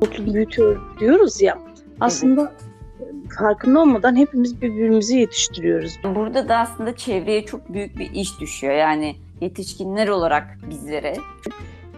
toplum büyütüyor diyoruz ya. Aslında farkında olmadan hepimiz birbirimizi yetiştiriyoruz. Burada da aslında çevreye çok büyük bir iş düşüyor. Yani yetişkinler olarak bizlere.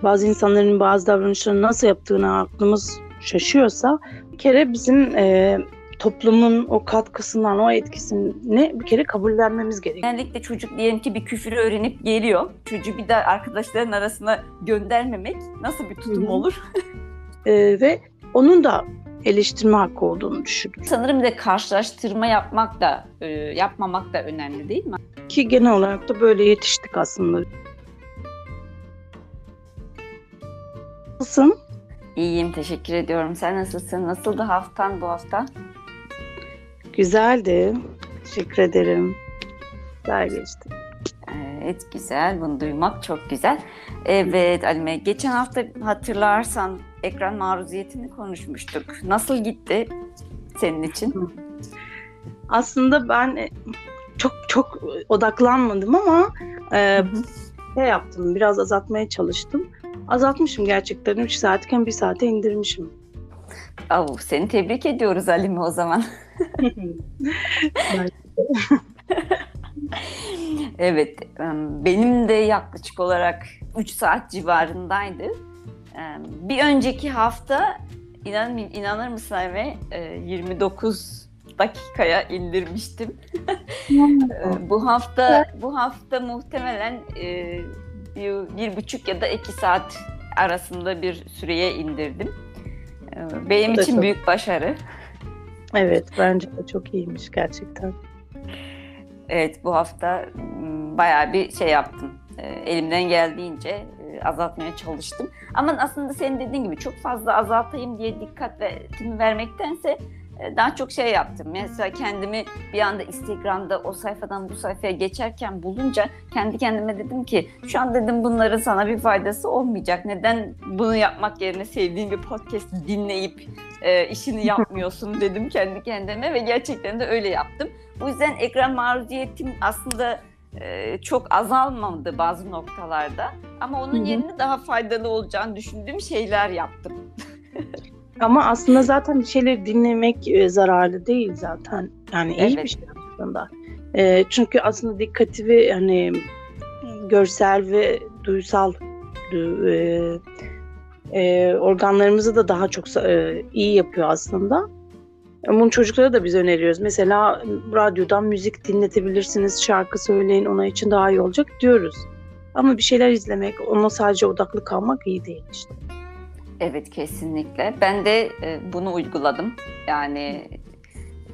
Bazı insanların bazı davranışlarını nasıl yaptığını aklımız şaşıyorsa bir kere bizim e, toplumun o katkısından, o etkisini bir kere kabullenmemiz gerekiyor. Genellikle çocuk diyelim ki bir küfürü öğrenip geliyor. Çocuğu bir de arkadaşların arasına göndermemek nasıl bir tutum Hı hı. olur? E, ve onun da eleştirme hakkı olduğunu düşünüyorum. Sanırım bir de karşılaştırma yapmak da e, yapmamak da önemli değil mi? Ki genel olarak da böyle yetiştik aslında. Nasılsın? İyiyim, teşekkür ediyorum. Sen nasılsın? Nasıldı haftan bu hafta? Güzeldi. Teşekkür ederim. Güzel geçti. Evet, güzel. Bunu duymak çok güzel. Evet Alime, geçen hafta hatırlarsan ekran maruziyetini konuşmuştuk. Nasıl gitti senin için? Aslında ben e, çok çok odaklanmadım ama e, şey yaptım. Biraz azaltmaya çalıştım. Azaltmışım gerçekten. 3 saatken 1 saate indirmişim. Oh, seni tebrik ediyoruz Alime o zaman. Evet, benim de yaklaşık olarak 3 saat civarındaydı. Bir önceki hafta inan, inanır mısın Alime e, 29 dakikaya indirmiştim. Bu hafta bu hafta muhtemelen bir, bir buçuk ya da iki saat arasında bir süreye indirdim. Benim için çok- büyük başarı. evet bence de çok iyiymiş gerçekten. Evet bu hafta bayağı bir şey yaptım. Elimden geldiğince azaltmaya çalıştım. Ama aslında senin dediğin gibi çok fazla azaltayım diye dikkat ve timi vermektense e, daha çok şey yaptım. Mesela kendimi bir anda Instagram'da o sayfadan bu sayfaya geçerken bulunca kendi kendime dedim ki şu an dedim bunların sana bir faydası olmayacak. Neden bunu yapmak yerine sevdiğin bir podcast dinleyip e, işini yapmıyorsun dedim kendi kendime ve gerçekten de öyle yaptım. Bu yüzden ekran maruziyetim aslında çok azalmadı bazı noktalarda. Ama onun yerine daha faydalı olacağını düşündüğüm şeyler yaptım. Ama aslında zaten bir şeyleri dinlemek e, zararlı değil zaten. Yani iyi Evet. bir şey aslında. E, çünkü aslında dikkatimi hani görsel ve duysal e, e, organlarımızı da daha çok e, iyi yapıyor aslında. Bunu çocuklara da biz öneriyoruz. Mesela radyodan müzik dinletebilirsiniz, şarkı söyleyin, ona için daha iyi olacak diyoruz. Ama bir şeyler izlemek, ona sadece odaklı kalmak iyi değil işte. Evet kesinlikle. Ben de e, bunu uyguladım. Yani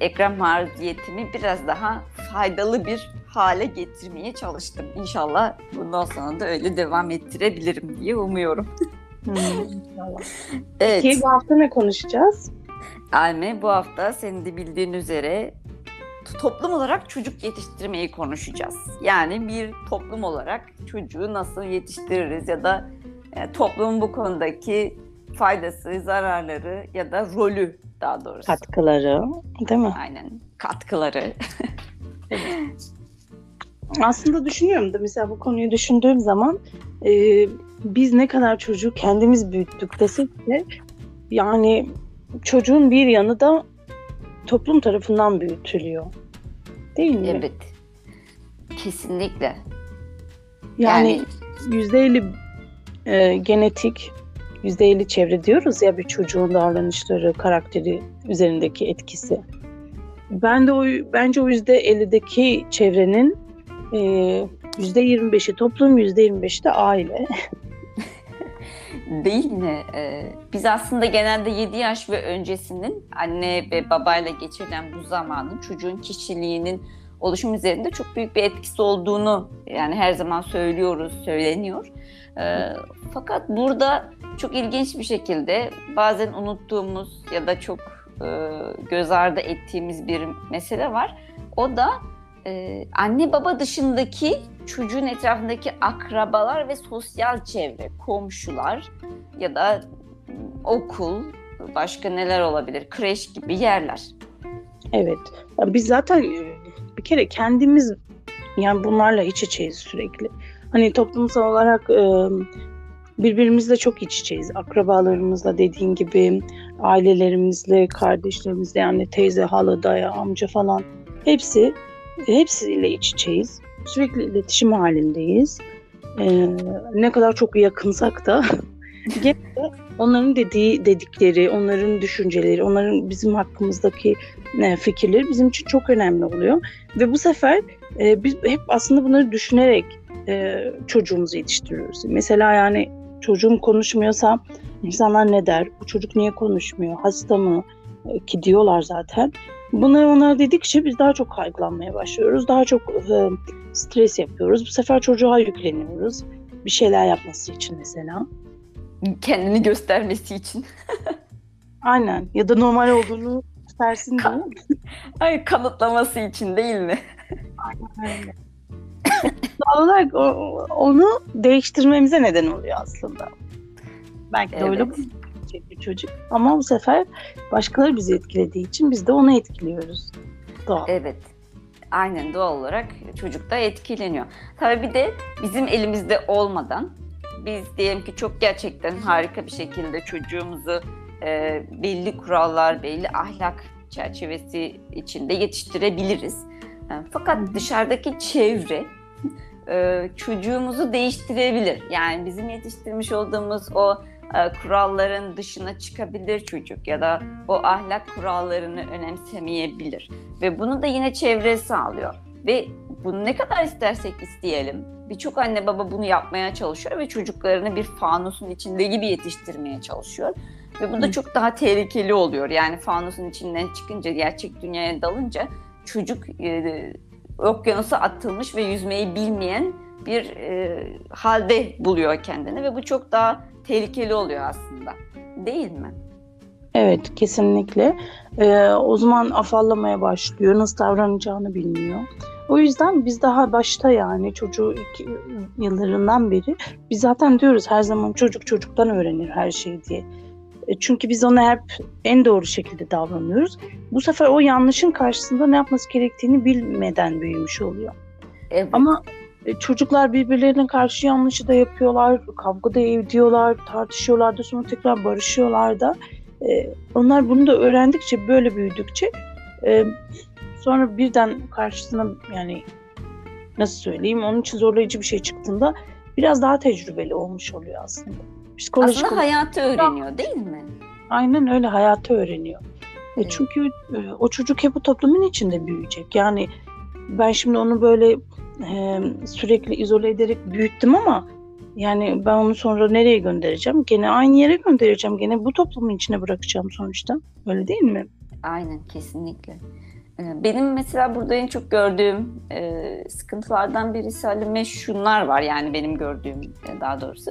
ekran maruziyetimi biraz daha faydalı bir hale getirmeye çalıştım. İnşallah bundan sonra da öyle devam ettirebilirim diye umuyorum. Hmm. Evet. Ki bu hafta ne konuşacağız? Alme bu hafta senin de bildiğin üzere toplum olarak çocuk yetiştirmeyi konuşacağız. Yani bir toplum olarak çocuğu nasıl yetiştiririz ya da e, toplumun bu konudaki faydası, zararları ya da rolü daha doğrusu. Katkıları, değil mi? Aynen katkıları. Aslında düşünüyorum da mesela bu konuyu düşündüğüm zaman e, biz ne kadar çocuğu kendimiz büyüttük desek de yani çocuğun bir yanı da toplum tarafından büyütülüyor. Değil mi? evet. Kesinlikle. Yani Yani- yüzde elli e, genetik, yüzde elli çevre diyoruz ya bir çocuğun davranışları, karakteri üzerindeki etkisi. Ben de o bence o yüzde ellideki çevrenin e, yüzde yirmi beşi toplum, yüzde yirmi beşi de aile. Değil mi? Ee, biz aslında genelde 7 yaş ve öncesinin anne ve babayla geçirilen bu zamanın çocuğun kişiliğinin oluşum üzerinde çok büyük bir etkisi olduğunu yani her zaman söylüyoruz, söyleniyor. Ee, fakat burada çok ilginç bir şekilde bazen unuttuğumuz ya da çok e, göz ardı ettiğimiz bir mesele var. O da e, anne baba dışındaki çocuğun etrafındaki akrabalar ve sosyal çevre, komşular ya da okul, başka neler olabilir, kreş gibi yerler. Evet. Biz zaten e, bir kere kendimiz yani bunlarla iç içeyiz sürekli. Hani toplumsal olarak e, birbirimizle çok iç içeyiz. Akrabalarımızla dediğin gibi ailelerimizle, kardeşlerimizle yani teyze, hala, daya, amca falan hepsi hepsiyle iç içeyiz. Sürekli iletişim halindeyiz. Ee, ne kadar çok yakınsak da gene onların dediği dedikleri, onların düşünceleri, onların bizim hakkımızdaki e, fikirleri bizim için çok önemli oluyor. Ve bu sefer e, biz hep aslında bunları düşünerek e, çocuğumuzu yetiştiriyoruz. Mesela yani çocuğum konuşmuyorsa insanlar ne der? Bu çocuk niye konuşmuyor? Hasta mı? E, ki diyorlar zaten. Bunları onlar dedikçe biz daha çok kaygılanmaya başlıyoruz. Daha çok e, stres yapıyoruz. Bu sefer çocuğa yükleniyoruz. Bir şeyler yapması için mesela. Kendini göstermesi için. Aynen. Ya da normal olduğunu göstersin diye. Ay kanıtlaması için değil mi? Aynen öyle. Olarak onu değiştirmemize neden oluyor aslında. Belki de evet. öyle bir çocuk. Ama bu sefer başkaları bizi etkilediği için biz de onu etkiliyoruz. Doğal. Evet. Aynen doğal olarak çocuk da etkileniyor. Tabii bir de bizim elimizde olmadan biz diyelim ki çok gerçekten harika bir şekilde çocuğumuzu e, belli kurallar, belli ahlak çerçevesi içinde yetiştirebiliriz. E, fakat dışarıdaki çevre e, çocuğumuzu değiştirebilir. Yani bizim yetiştirmiş olduğumuz o kuralların dışına çıkabilir çocuk ya da o ahlak kurallarını önemsemeyebilir. Ve bunu da yine çevre sağlıyor. Ve bunu ne kadar istersek isteyelim birçok anne baba bunu yapmaya çalışıyor ve çocuklarını bir fanusun içinde gibi yetiştirmeye çalışıyor. Ve bu da çok daha tehlikeli oluyor. Yani fanusun içinden çıkınca, gerçek dünyaya dalınca çocuk e, okyanusa atılmış ve yüzmeyi bilmeyen bir e, halde buluyor kendini ve bu çok daha tehlikeli oluyor aslında. Değil mi? Evet, kesinlikle. Ee, o zaman afallamaya başlıyor, nasıl davranacağını bilmiyor. O yüzden biz daha başta yani çocuğu ilk yıllarından beri biz zaten diyoruz her zaman çocuk çocuktan öğrenir her şeyi diye. E, çünkü biz ona hep en doğru şekilde davranıyoruz. Bu sefer o yanlışın karşısında ne yapması gerektiğini bilmeden büyümüş oluyor. Evet. Ama çocuklar birbirlerine karşı yanlışı da yapıyorlar, kavga da ediyorlar, tartışıyorlar da sonra tekrar barışıyorlar da. E, onlar bunu da öğrendikçe, böyle büyüdükçe sonra birden karşısına yani nasıl söyleyeyim onun için zorlayıcı bir şey çıktığında biraz daha tecrübeli olmuş oluyor aslında. Psikolojik aslında hayatı öğreniyor değil mi? Aynen öyle hayatı öğreniyor. E, evet. E çünkü e, o çocuk hep bu toplumun içinde büyüyecek. Yani ben şimdi onu böyle e, sürekli izole ederek büyüttüm ama yani ben onu sonra nereye göndereceğim? Gene aynı yere göndereceğim. Gene bu toplumun içine bırakacağım sonuçta. Öyle değil mi? Aynen kesinlikle. Ee, benim mesela burada en çok gördüğüm e, sıkıntılardan birisi Halime şunlar var yani benim gördüğüm e, daha doğrusu.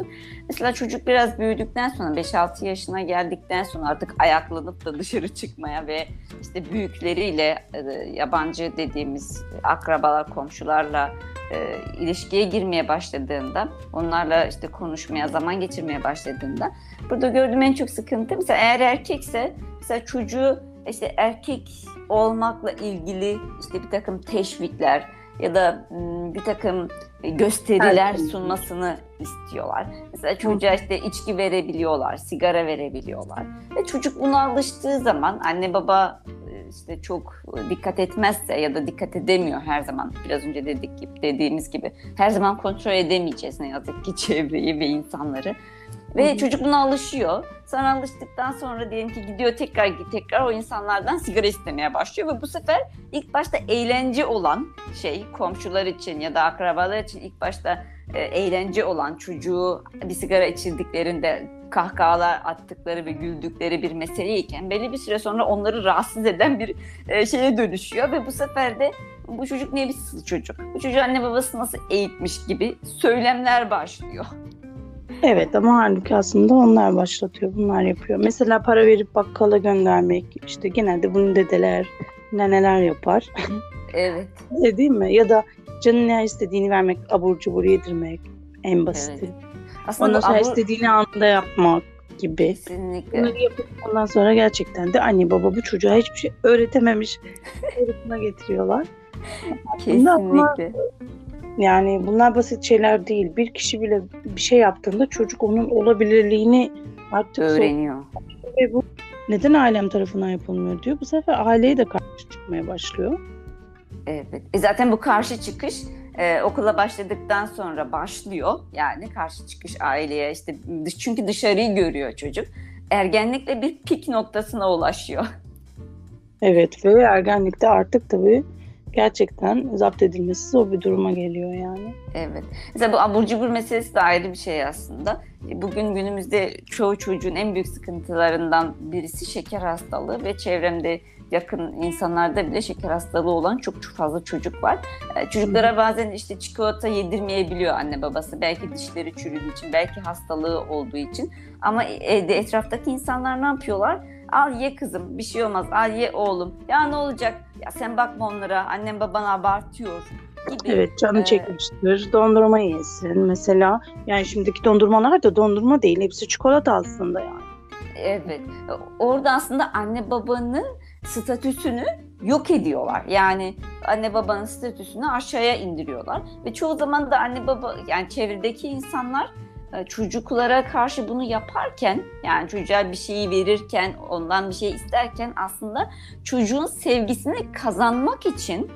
Mesela çocuk biraz büyüdükten sonra 5-6 yaşına geldikten sonra artık ayaklanıp da dışarı çıkmaya ve işte büyükleriyle e, yabancı dediğimiz akrabalar, komşularla e, ilişkiye girmeye başladığında, onlarla işte konuşmaya, zaman geçirmeye başladığında burada gördüğüm en çok sıkıntı mesela eğer erkekse mesela çocuğu işte erkek olmakla ilgili işte bir takım teşvikler ya da bir takım gösteriler sunmasını istiyorlar. Mesela çocuğa işte içki verebiliyorlar, sigara verebiliyorlar. Ve çocuk buna alıştığı zaman anne baba işte çok dikkat etmezse ya da dikkat edemiyor her zaman biraz önce dedik gibi dediğimiz gibi her zaman kontrol edemeyeceğiz ne yazık ki çevreyi ve insanları. Ve Hı-hı. çocuk buna alışıyor. Sonra alıştıktan sonra diyelim ki gidiyor tekrar tekrar o insanlardan sigara istemeye başlıyor ve bu sefer ilk başta eğlence olan şey komşular için ya da akrabalar için ilk başta e, eğlence olan çocuğu bir sigara içirdiklerinde kahkahalar attıkları ve güldükleri bir meseleyken belli bir süre sonra onları rahatsız eden bir e, şeye dönüşüyor ve bu sefer de bu çocuk ne bir çocuk? Bu çocuğu anne babası nasıl eğitmiş gibi söylemler başlıyor. Evet ama halbuki aslında onlar başlatıyor, bunlar yapıyor. Mesela para verip bakkala göndermek, işte genelde bunu dedeler, neneler yapar. Evet. Öyle değil mi? Ya da canın ne istediğini vermek, abur cubur yedirmek en basiti. Evet. Aslında Ondan sonra abur... istediğini anında yapmak gibi. Kesinlikle. Bunları yapıp ondan sonra gerçekten de anne baba bu çocuğa hiçbir şey öğretememiş öğretime getiriyorlar. Kesinlikle. Yani bunlar basit şeyler değil. Bir kişi bile bir şey yaptığında çocuk onun olabilirliğini artık öğreniyor. Ve bu neden ailem tarafından yapılmıyor diyor. Bu sefer aileye de karşı çıkmaya başlıyor. Evet. E zaten bu karşı çıkış e, okula başladıktan sonra başlıyor. Yani karşı çıkış aileye işte çünkü dışarıyı görüyor çocuk. Ergenlikle bir pik noktasına ulaşıyor. Evet ve ergenlikte artık tabii gerçekten zapt edilmesi zor bir duruma geliyor yani. Evet. Mesela bu abur cubur meselesi de ayrı bir şey aslında. E, bugün günümüzde çoğu çocuğun en büyük sıkıntılarından birisi şeker hastalığı ve çevremde yakın insanlarda bile şeker hastalığı olan çok çok fazla çocuk var. E, çocuklara bazen işte çikolata yedirmeyebiliyor anne babası. Belki dişleri çürüdüğü için, belki hastalığı olduğu için. Ama evde etraftaki insanlar ne yapıyorlar? Al ye kızım bir şey olmaz. Al ye oğlum. Ya ne olacak? Ya sen bakma onlara. Annem baban abartıyor gibi. Evet canı ee, çekmiştir. Dondurma yesin mesela. Yani şimdiki dondurmalar da dondurma değil. Hepsi çikolata aslında yani. Evet. Orada aslında anne babanın statüsünü yok ediyorlar. Yani anne babanın statüsünü aşağıya indiriyorlar ve çoğu zaman da anne baba yani çevredeki insanlar çocuklara karşı bunu yaparken yani çocuğa bir şeyi verirken ondan bir şey isterken aslında çocuğun sevgisini kazanmak için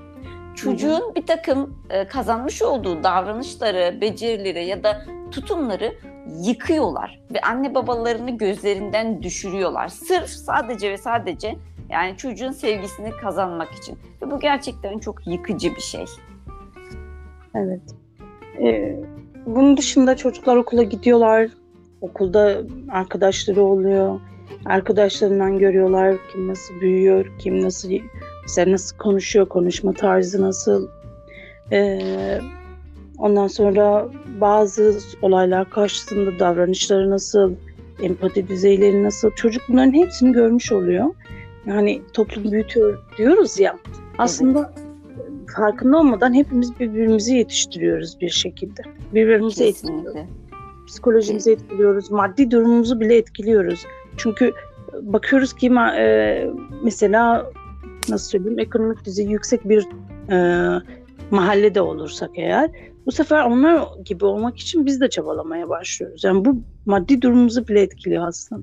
çocuğun bir takım e, kazanmış olduğu davranışları, becerileri ya da tutumları yıkıyorlar ve anne babalarını gözlerinden düşürüyorlar. Sırf sadece ve sadece yani çocuğun sevgisini kazanmak için. Ve bu gerçekten çok yıkıcı bir şey. Evet. Ee, bunun dışında çocuklar okula gidiyorlar. Okulda arkadaşları oluyor. Arkadaşlarından görüyorlar kim nasıl büyüyor, kim nasıl mesela nasıl konuşuyor, konuşma tarzı nasıl. Ee, ondan sonra bazı olaylar karşısında davranışları nasıl, empati düzeyleri nasıl. Çocuk bunların hepsini görmüş oluyor. Yani toplum büyütüyor diyoruz ya. Aslında evet farkında olmadan hepimiz birbirimizi yetiştiriyoruz bir şekilde. Birbirimizi etkiliyoruz. Psikolojimizi etkiliyoruz. Maddi durumumuzu bile etkiliyoruz. Çünkü bakıyoruz ki e, mesela nasıl söyleyeyim ekonomik düzeyi yüksek bir e, mahallede olursak eğer bu sefer onlar gibi olmak için biz de çabalamaya başlıyoruz. Yani bu maddi durumumuzu bile etkiliyor aslında.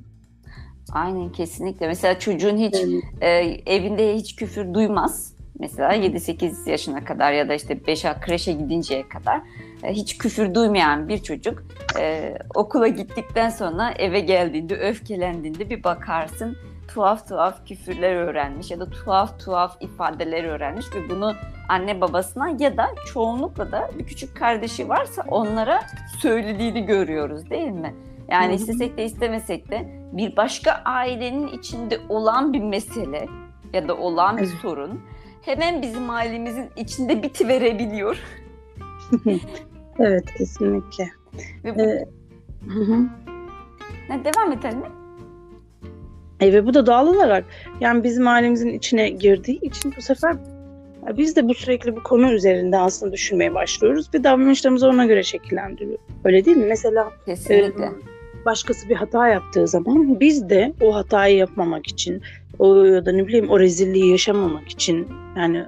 Aynen kesinlikle. Mesela çocuğun hiç evet. e, evinde hiç küfür duymaz Mesela 7-8 yaşına kadar ya da işte 5 kreşe gidinceye kadar e, hiç küfür duymayan bir çocuk e, okula gittikten sonra eve geldiğinde, öfkelendiğinde bir bakarsın tuhaf tuhaf küfürler öğrenmiş ya da tuhaf tuhaf ifadeler öğrenmiş ve bunu anne babasına ya da çoğunlukla da bir küçük kardeşi varsa onlara söylediğini görüyoruz değil mi? Yani istesek de istemesek de bir başka ailenin içinde olan bir mesele ya da olan bir sorun hemen bizim ailemizin içinde biti verebiliyor. evet kesinlikle. Ve bu... ee, Ne, devam edelim mi? E, ve bu da doğal olarak yani bizim ailemizin içine girdiği için bu sefer biz de bu sürekli bu konu üzerinde aslında düşünmeye başlıyoruz ve davranışlarımızı ona göre şekillendiriyor. Öyle değil mi? Mesela Kesinlikle. E, başkası bir hata yaptığı zaman biz de o hatayı yapmamak için o ya da ne bileyim o rezilliği yaşamamak için yani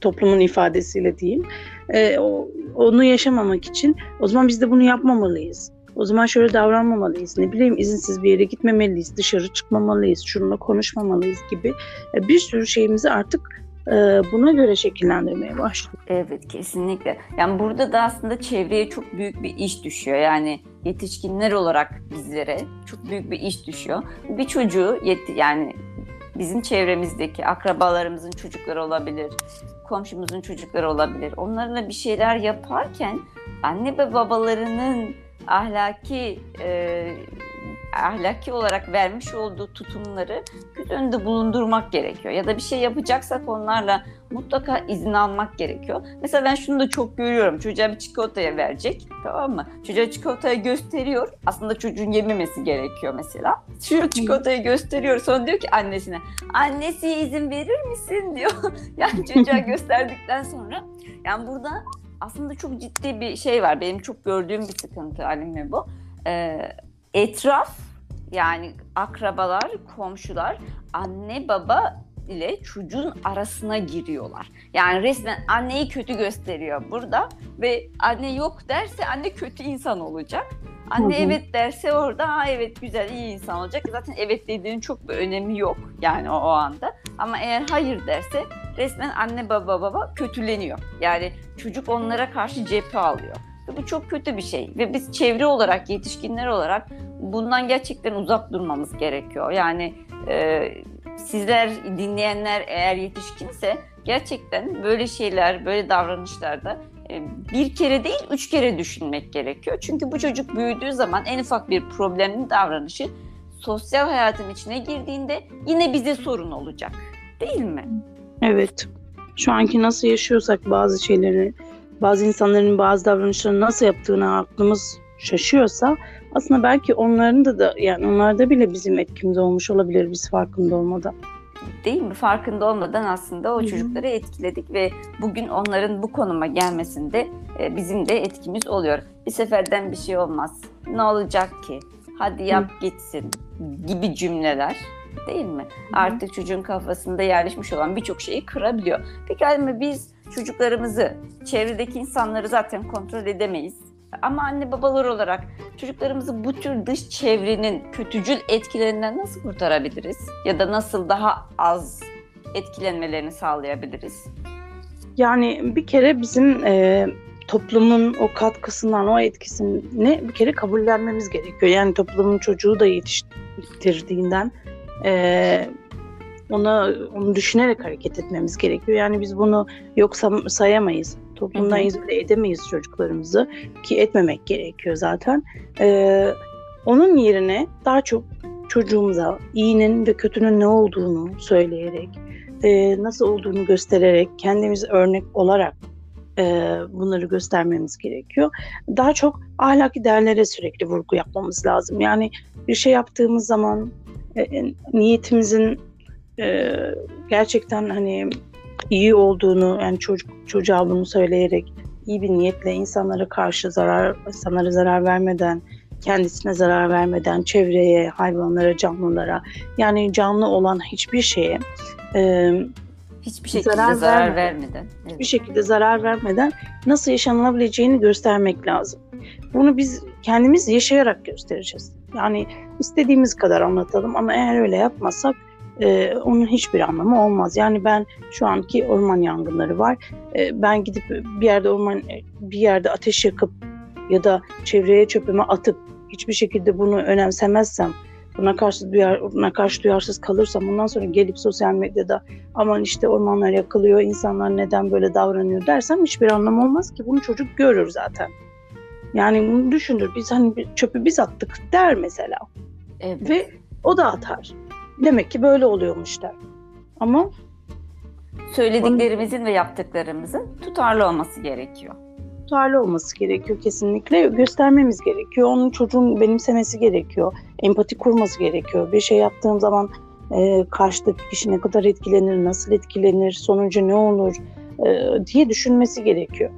toplumun ifadesiyle diyeyim e, o, onu yaşamamak için o zaman biz de bunu yapmamalıyız. O zaman şöyle davranmamalıyız. Ne bileyim izinsiz bir yere gitmemeliyiz, dışarı çıkmamalıyız, şununla konuşmamalıyız gibi e, bir sürü şeyimizi artık buna göre şekillendirmeye başlıyor. Evet kesinlikle. Yani burada da aslında çevreye çok büyük bir iş düşüyor. Yani yetişkinler olarak bizlere çok büyük bir iş düşüyor. Bir çocuğu yet yani bizim çevremizdeki akrabalarımızın çocukları olabilir, komşumuzun çocukları olabilir. Onlarla bir şeyler yaparken anne ve babalarının ahlaki e, ahlaki olarak vermiş olduğu tutumları göz önünde bulundurmak gerekiyor. Ya da bir şey yapacaksak onlarla mutlaka izin almak gerekiyor. Mesela ben şunu da çok görüyorum. Çocuğa bir çikolataya verecek. Tamam mı? Çocuğa çikolatayı gösteriyor. Aslında çocuğun yememesi gerekiyor mesela. Şu çikolatayı gösteriyor. Sonra diyor ki annesine annesi izin verir misin diyor. yani çocuğa gösterdikten sonra. Yani burada aslında çok ciddi bir şey var. Benim çok gördüğüm bir sıkıntı Alime bu. Ee, etraf yani akrabalar, komşular, anne baba ile çocuğun arasına giriyorlar. Yani resmen anneyi kötü gösteriyor burada ve anne yok derse anne kötü insan olacak. Anne Hı hı. evet derse orada ha evet güzel iyi insan olacak. Zaten evet dediğinin çok bir önemi yok yani o, o anda. Ama eğer hayır derse resmen anne baba baba kötüleniyor. Yani çocuk onlara karşı cephe alıyor. Ve bu çok kötü bir şey. Ve biz çevre olarak, yetişkinler olarak bundan gerçekten uzak durmamız gerekiyor. Yani e, sizler dinleyenler eğer yetişkinse gerçekten böyle şeyler, böyle davranışlarda e, bir kere değil üç kere düşünmek gerekiyor. Çünkü bu çocuk büyüdüğü zaman en ufak bir problemli davranışı sosyal hayatın içine girdiğinde yine bize sorun olacak. Değil mi? Evet. Şu anki nasıl yaşıyorsak bazı şeyleri, bazı insanların bazı davranışlarını nasıl yaptığına aklımız şaşıyorsa aslında belki onların da da yani onlarda bile bizim etkimiz olmuş olabilir biz farkında olmadan. Değil mi? Farkında olmadan aslında o Hı hı. çocukları etkiledik ve bugün onların bu konuma gelmesinde e, bizim de etkimiz oluyor. Bir seferden bir şey olmaz. Ne olacak ki? Hadi yap gitsin gibi cümleler değil mi? Artık çocuğun kafasında yerleşmiş olan birçok şeyi kırabiliyor. Peki Halime biz çocuklarımızı, çevredeki insanları zaten kontrol edemeyiz. Ama anne babalar olarak çocuklarımızı bu tür dış çevrenin kötücül etkilerinden nasıl kurtarabiliriz? Ya da nasıl daha az etkilenmelerini sağlayabiliriz? Yani bir kere bizim e, toplumun o katkısından, o etkisini bir kere kabullenmemiz gerekiyor. Yani toplumun çocuğu da yetiştirdiğinden e, ona onu düşünerek hareket etmemiz gerekiyor. Yani biz bunu yoksa sayamayız. Toplumdan Hı hı. izole edemeyiz çocuklarımızı ki etmemek gerekiyor zaten. E, onun yerine daha çok çocuğumuza iyinin ve kötünün ne olduğunu söyleyerek, e, nasıl olduğunu göstererek, kendimiz örnek olarak e, bunları göstermemiz gerekiyor. Daha çok ahlaki değerlere sürekli vurgu yapmamız lazım. Yani bir şey yaptığımız zaman e, e, niyetimizin e, gerçekten hani iyi olduğunu, yani çocuk çocuğa bunu söyleyerek iyi bir niyetle insanlara karşı zarar, insanlara zarar vermeden, kendisine zarar vermeden, çevreye, hayvanlara, canlılara, yani canlı olan hiçbir şeye e, Hiçbir şekilde Zarar zarar, vermeden. vermeden. Evet. bir şekilde zarar vermeden nasıl yaşanılabileceğini göstermek lazım. Bunu biz kendimiz yaşayarak göstereceğiz. Yani istediğimiz kadar anlatalım ama eğer öyle yapmazsak e, onun hiçbir anlamı olmaz. Yani ben şu anki orman yangınları var. E, ben gidip bir yerde orman bir yerde ateş yakıp ya da çevreye çöpümü atıp hiçbir şekilde bunu önemsemezsem buna karşı duyar, buna karşı duyarsız kalırsam ondan sonra gelip sosyal medyada aman işte ormanlar yakılıyor, insanlar neden böyle davranıyor dersem hiçbir anlam olmaz ki. Bunu çocuk görür zaten. Yani bunu düşünür. Biz hani çöpü biz attık der mesela. Evet. Ve o da atar. Demek ki böyle oluyormuş der. Ama Söylediklerimizin ve yaptıklarımızın tutarlı olması gerekiyor. tutarlı olması gerekiyor kesinlikle. Göstermemiz gerekiyor. Onun çocuğun benimsemesi gerekiyor. Empati kurması gerekiyor. Bir şey yaptığım zaman e, karşıdaki kişi ne kadar etkilenir, nasıl etkilenir, sonucu ne olur e, diye düşünmesi gerekiyor.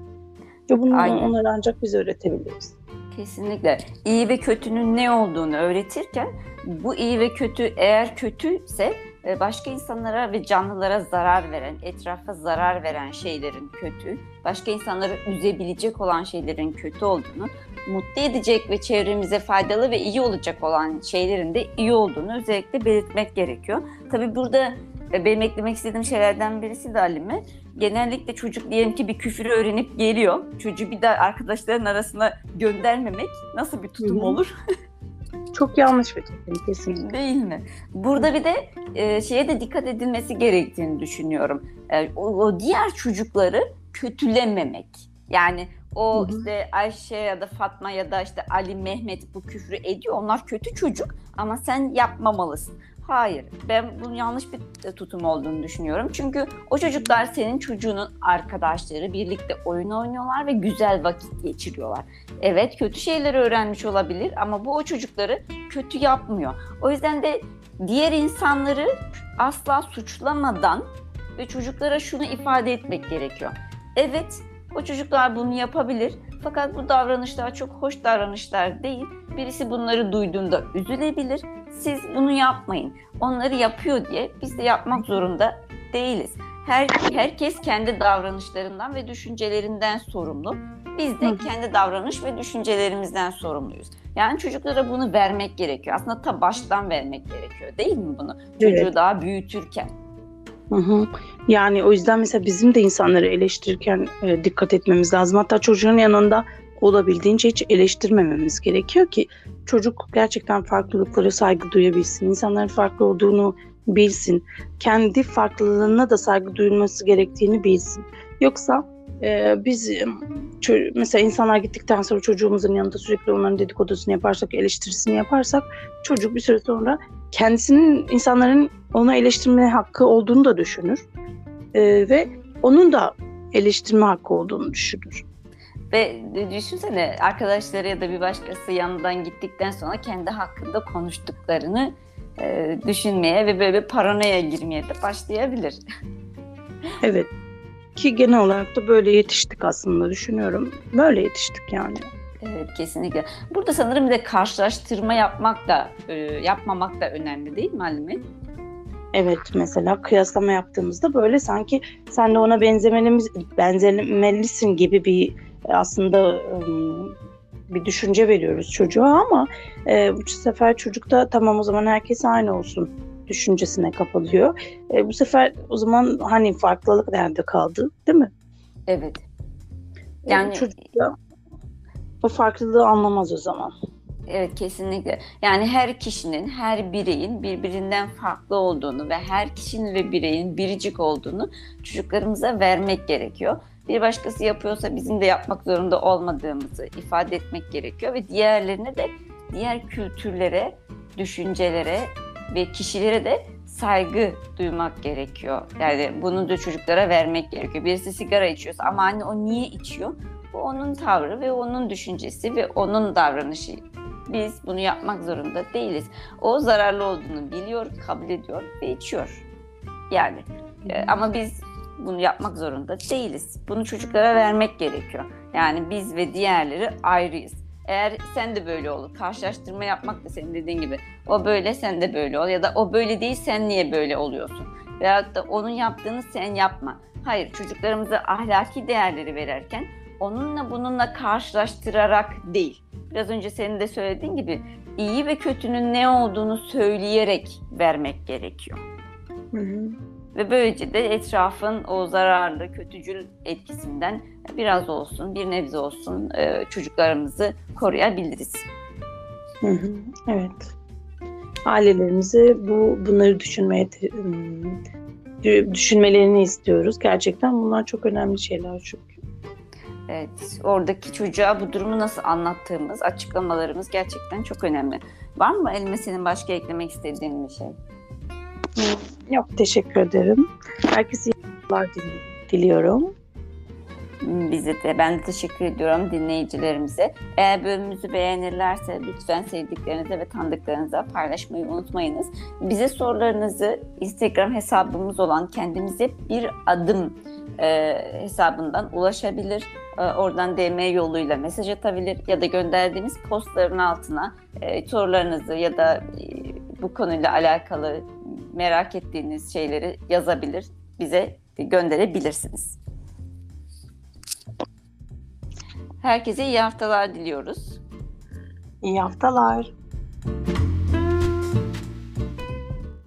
Ve bunu Aynen. onlara ancak biz öğretebiliriz. Kesinlikle. İyi ve kötünün ne olduğunu öğretirken bu iyi ve kötü eğer kötüyse e, başka insanlara ve canlılara zarar veren, etrafa zarar veren şeylerin kötü, başka insanları üzebilecek olan şeylerin kötü olduğunu, mutlu edecek ve çevremize faydalı ve iyi olacak olan şeylerin de iyi olduğunu özellikle belirtmek gerekiyor. Tabii burada e, benim eklemek istediğim şeylerden birisi de Halime. Genellikle çocuk diyelim ki bir küfürü öğrenip geliyor. Çocuğu bir daha arkadaşların arasına göndermemek nasıl bir tutum olur Çok yanlış bir tutum kesinlikle. değil mi? Burada bir de e, şeye de dikkat edilmesi gerektiğini düşünüyorum. E, o, o diğer çocukları kötülememek. Yani o Hı hı. işte Ayşe ya da Fatma ya da işte Ali, Mehmet bu küfrü ediyor. Onlar kötü çocuk ama sen yapmamalısın. Hayır, ben bunun yanlış bir e, tutum olduğunu düşünüyorum. Çünkü o çocuklar senin çocuğunun arkadaşları, birlikte oyun oynuyorlar ve güzel vakit geçiriyorlar. Evet, kötü şeyleri öğrenmiş olabilir ama bu o çocukları kötü yapmıyor. O yüzden de diğer insanları asla suçlamadan ve çocuklara şunu ifade etmek gerekiyor. Evet, o çocuklar bunu yapabilir Fakat bu davranışlar çok hoş davranışlar değil. Birisi bunları duyduğunda üzülebilir. Siz bunu yapmayın. Onları yapıyor diye biz de yapmak zorunda değiliz. Her, herkes kendi davranışlarından ve düşüncelerinden sorumlu. Biz de kendi davranış ve düşüncelerimizden sorumluyuz. Yani çocuklara bunu vermek gerekiyor. Aslında ta baştan vermek gerekiyor değil mi bunu? Çocuğu evet. daha büyütürken. Hı hı. Yani o yüzden mesela bizim de insanları eleştirirken e, dikkat etmemiz lazım. Hatta çocuğun yanında olabildiğince hiç eleştirmememiz gerekiyor ki çocuk gerçekten farklılıklara saygı duyabilsin. İnsanların farklı olduğunu bilsin. Kendi farklılığına da saygı duyulması gerektiğini bilsin. Yoksa e, biz mesela insanlar gittikten sonra çocuğumuzun yanında sürekli onların dedikodusunu yaparsak, eleştirisini yaparsak çocuk bir süre sonra kendisinin insanların onu eleştirme hakkı olduğunu da düşünür. E, ve onun da eleştirme hakkı olduğunu düşünür. Ve düşünsene arkadaşları ya da bir başkası yanından gittikten sonra kendi hakkında konuştuklarını e, düşünmeye ve böyle paranoya girmeye de başlayabilir. Evet. Ki genel olarak da böyle yetiştik aslında düşünüyorum. Böyle yetiştik yani. Evet kesinlikle. Burada sanırım bir de karşılaştırma yapmak da e, yapmamak da önemli değil mi Halime? Evet mesela kıyaslama yaptığımızda böyle sanki sen de ona benzemelisin gibi bir aslında bir düşünce veriyoruz çocuğa ama e, bu sefer çocuk da tamam o zaman herkes aynı olsun düşüncesine kapalıyor. E, bu sefer o zaman hani farklılık nerede kaldı değil mi? Evet. Yani e, çocuk da o farklılığı anlamaz o zaman. Evet kesinlikle. Yani her kişinin, her bireyin birbirinden farklı olduğunu ve her kişinin ve bireyin biricik olduğunu çocuklarımıza vermek gerekiyor bir başkası yapıyorsa bizim de yapmak zorunda olmadığımızı ifade etmek gerekiyor ve diğerlerine de diğer kültürlere, düşüncelere ve kişilere de saygı duymak gerekiyor. Yani bunu da çocuklara vermek gerekiyor. Birisi sigara içiyorsa ama anne o niye içiyor? Bu onun tavrı ve onun düşüncesi ve onun davranışı. Biz bunu yapmak zorunda değiliz. O zararlı olduğunu biliyor, kabul ediyor ve içiyor. Yani e, ama biz bunu yapmak zorunda değiliz. Bunu çocuklara vermek gerekiyor. Yani biz ve diğerleri ayrıyız. Eğer sen de böyle olur, karşılaştırma yapmak da senin dediğin gibi. O böyle, sen de böyle ol. Ya da o böyle değil, sen niye böyle oluyorsun? Veyahut da onun yaptığını sen yapma. Hayır, çocuklarımıza ahlaki değerleri verirken onunla bununla karşılaştırarak değil. Biraz önce senin de söylediğin gibi iyi ve kötünün ne olduğunu söyleyerek vermek gerekiyor. Hı hı. Ve böylece de etrafın o zararlı, kötücül etkisinden biraz olsun, bir nebze olsun e, çocuklarımızı koruyabiliriz. Hı hı, evet. Ailelerimizi bu bunları düşünmeye düşünmelerini istiyoruz. Gerçekten bunlar çok önemli şeyler çünkü. Evet, oradaki çocuğa bu durumu nasıl anlattığımız, açıklamalarımız gerçekten çok önemli. Var mı Elime senin başka eklemek istediğin bir şey? Yok teşekkür ederim. Herkese iyi yıllar diliyorum. Bize de ben de teşekkür ediyorum dinleyicilerimize. Eğer bölümümüzü beğenirlerse lütfen sevdiklerinize ve tanıdıklarınıza paylaşmayı unutmayınız. Bize sorularınızı Instagram hesabımız olan kendimize bir adım e, hesabından ulaşabilir. E, oradan DM yoluyla mesaj atabilir ya da gönderdiğimiz postların altına e, sorularınızı ya da e, bu konuyla alakalı merak ettiğiniz şeyleri yazabilir, bize gönderebilirsiniz. Herkese iyi haftalar diliyoruz. İyi haftalar.